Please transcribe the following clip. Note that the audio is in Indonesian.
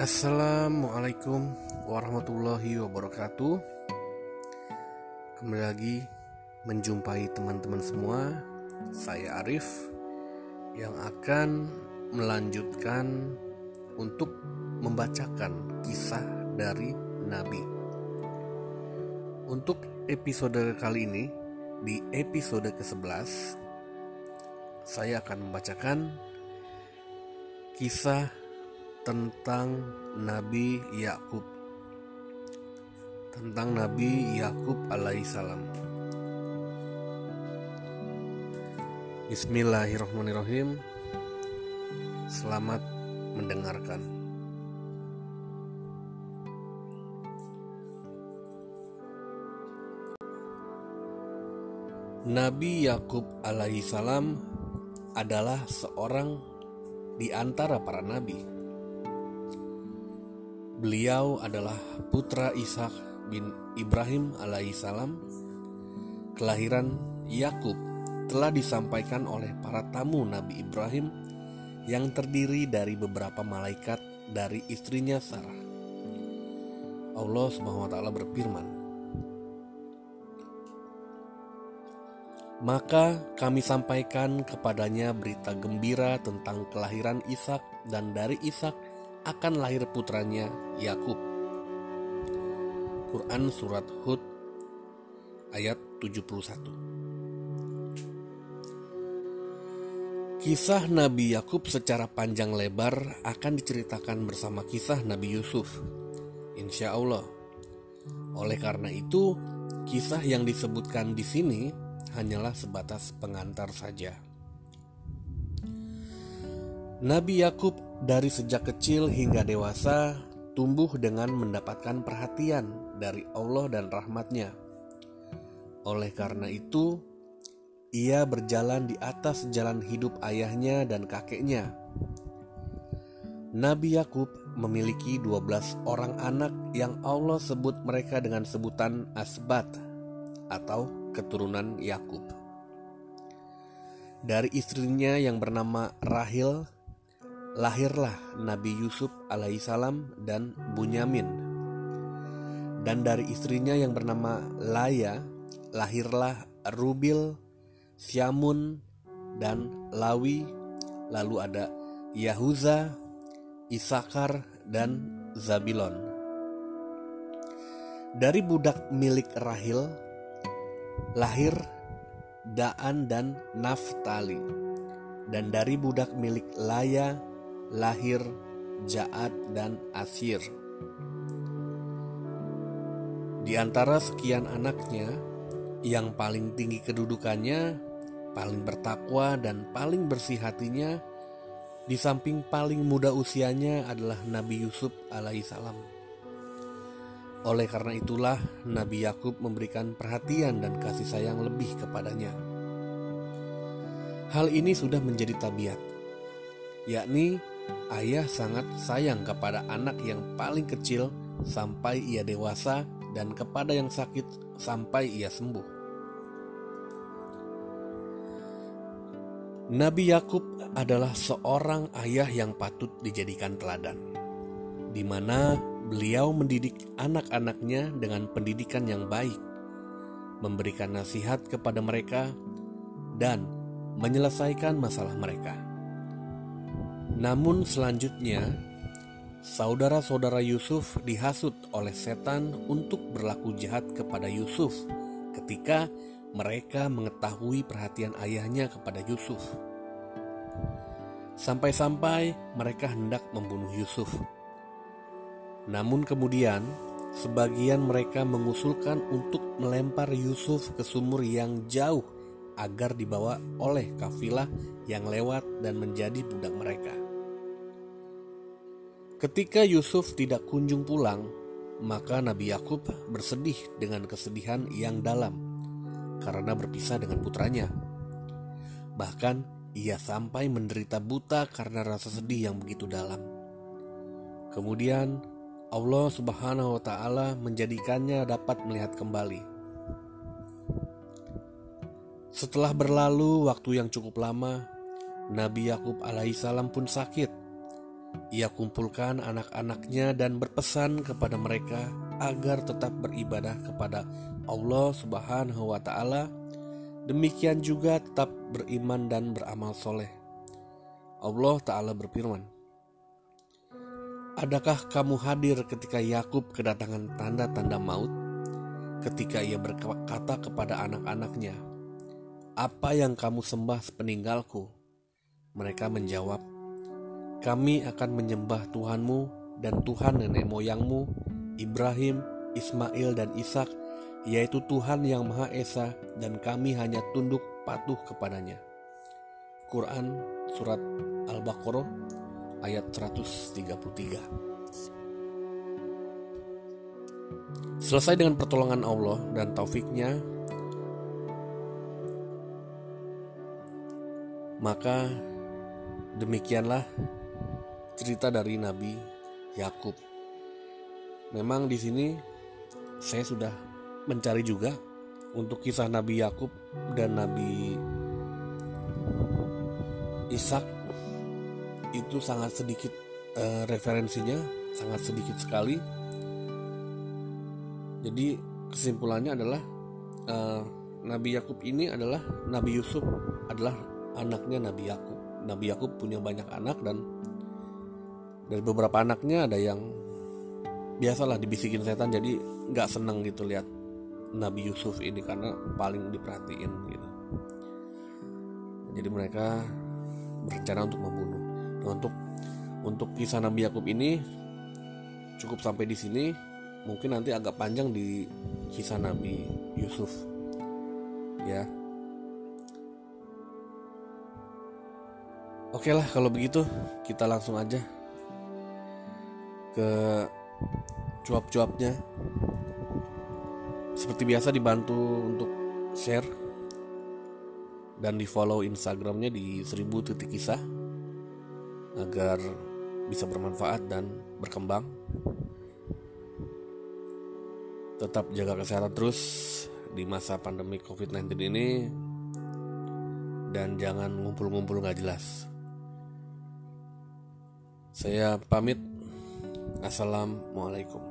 Assalamualaikum warahmatullahi wabarakatuh. Kembali lagi menjumpai teman-teman semua. Saya Arif Yang akan melanjutkan untuk membacakan kisah dari Nabi. Untuk episode kali ini Di episode ke-11 Saya akan membacakan kisah tentang Nabi Yakub tentang Nabi Yakub alaihissalam. Bismillahirrahmanirrahim. Selamat mendengarkan. Nabi Yakub alaihissalam adalah seorang di antara para nabi Beliau adalah putra Ishak bin Ibrahim alaihissalam. Kelahiran Yakub telah disampaikan oleh para tamu Nabi Ibrahim yang terdiri dari beberapa malaikat dari istrinya Sarah. Allah Subhanahu wa taala berfirman, Maka kami sampaikan kepadanya berita gembira tentang kelahiran Ishak dan dari Ishak akan lahir putranya Yakub. Quran surat Hud ayat 71. Kisah Nabi Yakub secara panjang lebar akan diceritakan bersama kisah Nabi Yusuf. Insya Allah. Oleh karena itu, kisah yang disebutkan di sini hanyalah sebatas pengantar saja. Nabi Yakub dari sejak kecil hingga dewasa tumbuh dengan mendapatkan perhatian dari Allah dan rahmatnya. Oleh karena itu, ia berjalan di atas jalan hidup ayahnya dan kakeknya. Nabi Yakub memiliki 12 orang anak yang Allah sebut mereka dengan sebutan Asbat atau keturunan Yakub. Dari istrinya yang bernama Rahil lahirlah Nabi Yusuf alaihissalam dan Bunyamin. Dan dari istrinya yang bernama Laya, lahirlah Rubil, Syamun, dan Lawi. Lalu ada Yahuza, Isakar, dan Zabilon. Dari budak milik Rahil, lahir Daan dan Naftali. Dan dari budak milik Laya, lahir Ja'ad dan Asir. Di antara sekian anaknya, yang paling tinggi kedudukannya, paling bertakwa dan paling bersih hatinya, di samping paling muda usianya adalah Nabi Yusuf alaihissalam. Oleh karena itulah Nabi Yakub memberikan perhatian dan kasih sayang lebih kepadanya. Hal ini sudah menjadi tabiat, yakni ayah sangat sayang kepada anak yang paling kecil sampai ia dewasa dan kepada yang sakit sampai ia sembuh. Nabi Yakub adalah seorang ayah yang patut dijadikan teladan, di mana beliau mendidik anak-anaknya dengan pendidikan yang baik, memberikan nasihat kepada mereka, dan menyelesaikan masalah mereka. Namun selanjutnya, saudara-saudara Yusuf dihasut oleh setan untuk berlaku jahat kepada Yusuf ketika mereka mengetahui perhatian ayahnya kepada Yusuf. Sampai-sampai mereka hendak membunuh Yusuf. Namun kemudian, sebagian mereka mengusulkan untuk melempar Yusuf ke sumur yang jauh agar dibawa oleh kafilah yang lewat dan menjadi budak mereka. Ketika Yusuf tidak kunjung pulang, maka Nabi Yakub bersedih dengan kesedihan yang dalam karena berpisah dengan putranya. Bahkan ia sampai menderita buta karena rasa sedih yang begitu dalam. Kemudian Allah Subhanahu wa taala menjadikannya dapat melihat kembali. Setelah berlalu waktu yang cukup lama, Nabi Yakub alaihissalam pun sakit ia kumpulkan anak-anaknya dan berpesan kepada mereka agar tetap beribadah kepada Allah Subhanahu wa Ta'ala. Demikian juga tetap beriman dan beramal soleh. Allah Ta'ala berfirman, Adakah kamu hadir ketika Yakub kedatangan tanda-tanda maut? Ketika ia berkata kepada anak-anaknya, "Apa yang kamu sembah sepeninggalku?" Mereka menjawab, kami akan menyembah Tuhanmu dan Tuhan nenek moyangmu, Ibrahim, Ismail, dan Ishak, yaitu Tuhan yang Maha Esa, dan kami hanya tunduk patuh kepadanya. Quran Surat Al-Baqarah ayat 133 Selesai dengan pertolongan Allah dan taufiknya, maka demikianlah cerita dari Nabi Yakub. Memang di sini saya sudah mencari juga untuk kisah Nabi Yakub dan Nabi Ishak itu sangat sedikit uh, referensinya, sangat sedikit sekali. Jadi kesimpulannya adalah uh, Nabi Yakub ini adalah Nabi Yusuf adalah anaknya Nabi Yakub. Nabi Yakub punya banyak anak dan dari beberapa anaknya ada yang biasalah dibisikin setan jadi nggak seneng gitu lihat Nabi Yusuf ini karena paling diperhatiin gitu. Jadi mereka berencana untuk membunuh. Nah, untuk untuk kisah Nabi Yakub ini cukup sampai di sini mungkin nanti agak panjang di kisah Nabi Yusuf. Ya. Oke lah kalau begitu kita langsung aja ke cuap-cuapnya seperti biasa dibantu untuk share dan di follow instagramnya di seribu titik kisah agar bisa bermanfaat dan berkembang. Tetap jaga kesehatan terus di masa pandemi covid-19 ini dan jangan ngumpul-ngumpul nggak jelas. Saya pamit Assalamualaikum